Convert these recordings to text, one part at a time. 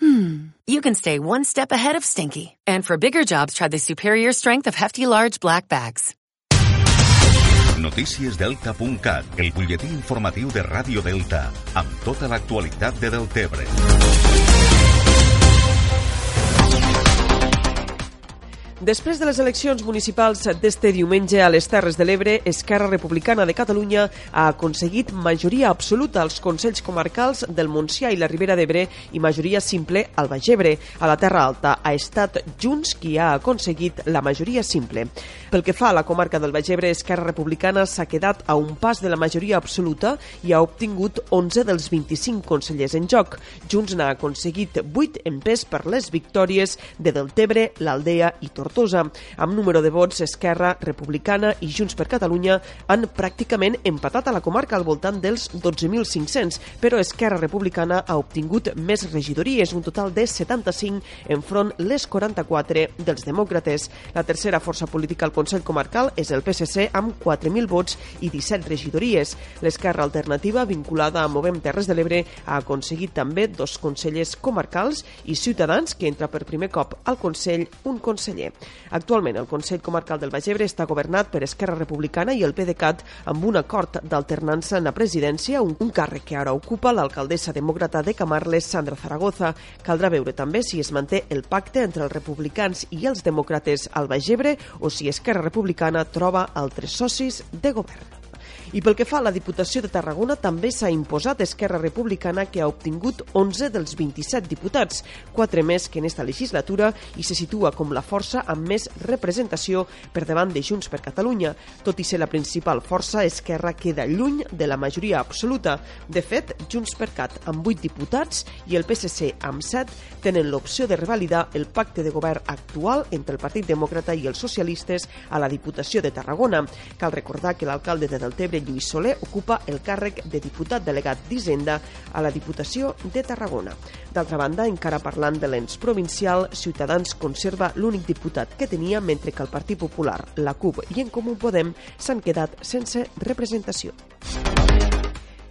hmm, you can stay one step ahead of stinky. And for bigger jobs, try the superior strength of Hefty Large Black Bags. Noticiesdelta.cat, el butlletí informatiu de Ràdio Delta, amb tota l'actualitat de Deltebre. Després de les eleccions municipals d'este diumenge a les Terres de l'Ebre, Esquerra Republicana de Catalunya ha aconseguit majoria absoluta als Consells Comarcals del Montsià i la Ribera d'Ebre i majoria simple al Baix Ebre. A la Terra Alta ha estat Junts qui ha aconseguit la majoria simple. Pel que fa a la comarca del Baix Ebre, Esquerra Republicana s'ha quedat a un pas de la majoria absoluta i ha obtingut 11 dels 25 consellers en joc. Junts n'ha aconseguit 8 en pes per les victòries de Deltebre, l'Aldea i Tortosa Tortosa. Amb número de vots, Esquerra Republicana i Junts per Catalunya han pràcticament empatat a la comarca al voltant dels 12.500, però Esquerra Republicana ha obtingut més regidories, un total de 75 enfront les 44 dels demòcrates. La tercera força política al Consell Comarcal és el PSC amb 4.000 vots i 17 regidories. L'Esquerra Alternativa, vinculada a Movem Terres de l'Ebre, ha aconseguit també dos consellers comarcals i Ciutadans, que entra per primer cop al Consell un conseller. Actualment, el Consell Comarcal del Baix Ebre està governat per Esquerra Republicana i el PDeCAT amb un acord d'alternança en la presidència, un, càrrec que ara ocupa l'alcaldessa demòcrata de Camarles, Sandra Zaragoza. Caldrà veure també si es manté el pacte entre els republicans i els demòcrates al Baix Ebre o si Esquerra Republicana troba altres socis de govern. I pel que fa a la Diputació de Tarragona, també s'ha imposat Esquerra Republicana, que ha obtingut 11 dels 27 diputats, quatre més que en esta legislatura, i se situa com la força amb més representació per davant de Junts per Catalunya. Tot i ser la principal força, Esquerra queda lluny de la majoria absoluta. De fet, Junts per Cat, amb 8 diputats, i el PSC, amb 7, tenen l'opció de revalidar el pacte de govern actual entre el Partit Demòcrata i els socialistes a la Diputació de Tarragona. Cal recordar que l'alcalde de Deltebre, Lluís Soler ocupa el càrrec de diputat delegat d'Hisenda a la Diputació de Tarragona. D'altra banda, encara parlant de l'ens provincial, Ciutadans conserva l'únic diputat que tenia, mentre que el Partit Popular, la CUP i en Comú Podem s'han quedat sense representació.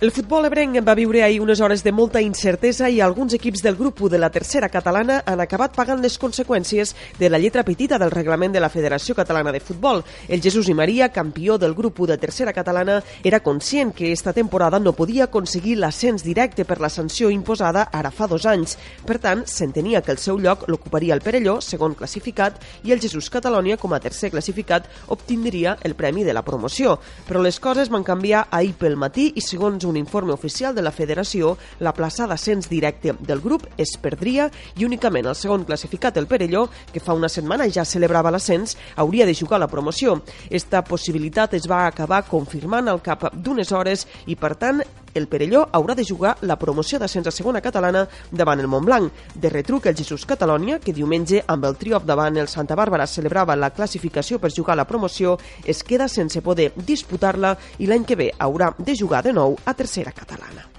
El futbol ebrenc va viure ahir unes hores de molta incertesa i alguns equips del grup 1 de la tercera catalana han acabat pagant les conseqüències de la lletra petita del reglament de la Federació Catalana de Futbol. El Jesús i Maria, campió del grup 1 de tercera catalana, era conscient que esta temporada no podia aconseguir l'ascens directe per la sanció imposada ara fa dos anys. Per tant, s'entenia que el seu lloc l'ocuparia el Perelló, segon classificat, i el Jesús Catalònia, com a tercer classificat, obtindria el premi de la promoció. Però les coses van canviar ahir pel matí i, segons un un informe oficial de la federació, la plaça d'ascens directe del grup es perdria i únicament el segon classificat, el Perelló, que fa una setmana ja celebrava l'ascens, hauria de jugar la promoció. Esta possibilitat es va acabar confirmant al cap d'unes hores i, per tant, el Perelló haurà de jugar la promoció d'ascens a segona catalana davant el Montblanc. De retruc el Jesús Catalònia, que diumenge amb el triomf davant el Santa Bàrbara celebrava la classificació per jugar la promoció, es queda sense poder disputar-la i l'any que ve haurà de jugar de nou a tercera catalana.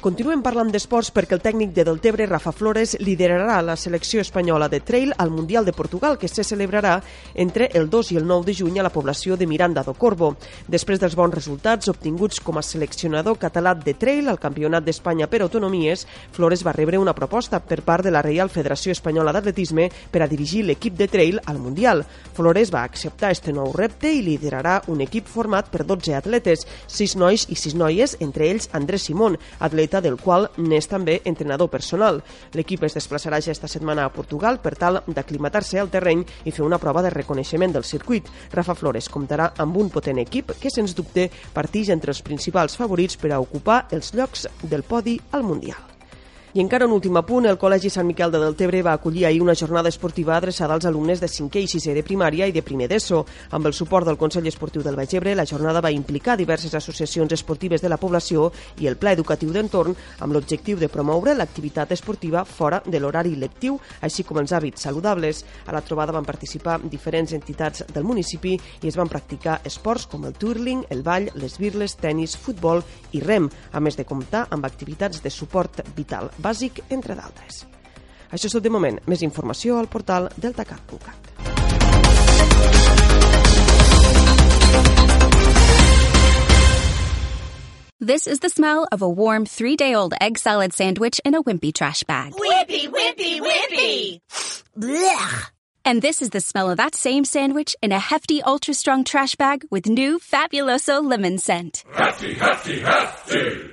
Continuem parlant d'esports perquè el tècnic de Deltebre, Rafa Flores, liderarà la selecció espanyola de trail al Mundial de Portugal, que se celebrarà entre el 2 i el 9 de juny a la població de Miranda do Corvo. Després dels bons resultats obtinguts com a seleccionador català de trail al Campionat d'Espanya per Autonomies, Flores va rebre una proposta per part de la Reial Federació Espanyola d'Atletisme per a dirigir l'equip de trail al Mundial. Flores va acceptar este nou repte i liderarà un equip format per 12 atletes, 6 nois i 6 noies, entre ells Andrés Simón, atleta atleta del qual n'és també entrenador personal. L'equip es desplaçarà ja esta setmana a Portugal per tal d'aclimatar-se al terreny i fer una prova de reconeixement del circuit. Rafa Flores comptarà amb un potent equip que, sens dubte, partix entre els principals favorits per a ocupar els llocs del podi al Mundial. I encara un últim apunt, el Col·legi Sant Miquel de Deltebre va acollir ahir una jornada esportiva adreçada als alumnes de 5è i 6è de primària i de primer d'ESO. Amb el suport del Consell Esportiu del Baix Ebre, la jornada va implicar diverses associacions esportives de la població i el Pla Educatiu d'Entorn amb l'objectiu de promoure l'activitat esportiva fora de l'horari lectiu, així com els hàbits saludables. A la trobada van participar diferents entitats del municipi i es van practicar esports com el twirling, el ball, les birles, tennis, futbol i rem, a més de comptar amb activitats de suport vital bàsic, entre d'altres. Això és tot de moment. Més informació al portal deltacat.cat. This is the smell of a warm three day old egg salad sandwich in a wimpy trash bag. Wimpy, wimpy, wimpy. Blech. And this is the smell of that same sandwich in a hefty, ultra strong trash bag with new Fabuloso lemon scent. Hefty, hefty, hefty.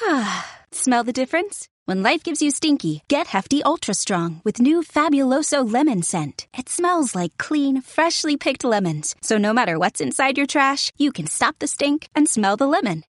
Smell the difference? When life gives you stinky, get Hefty Ultra Strong with new Fabuloso lemon scent. It smells like clean, freshly picked lemons. So no matter what's inside your trash, you can stop the stink and smell the lemon.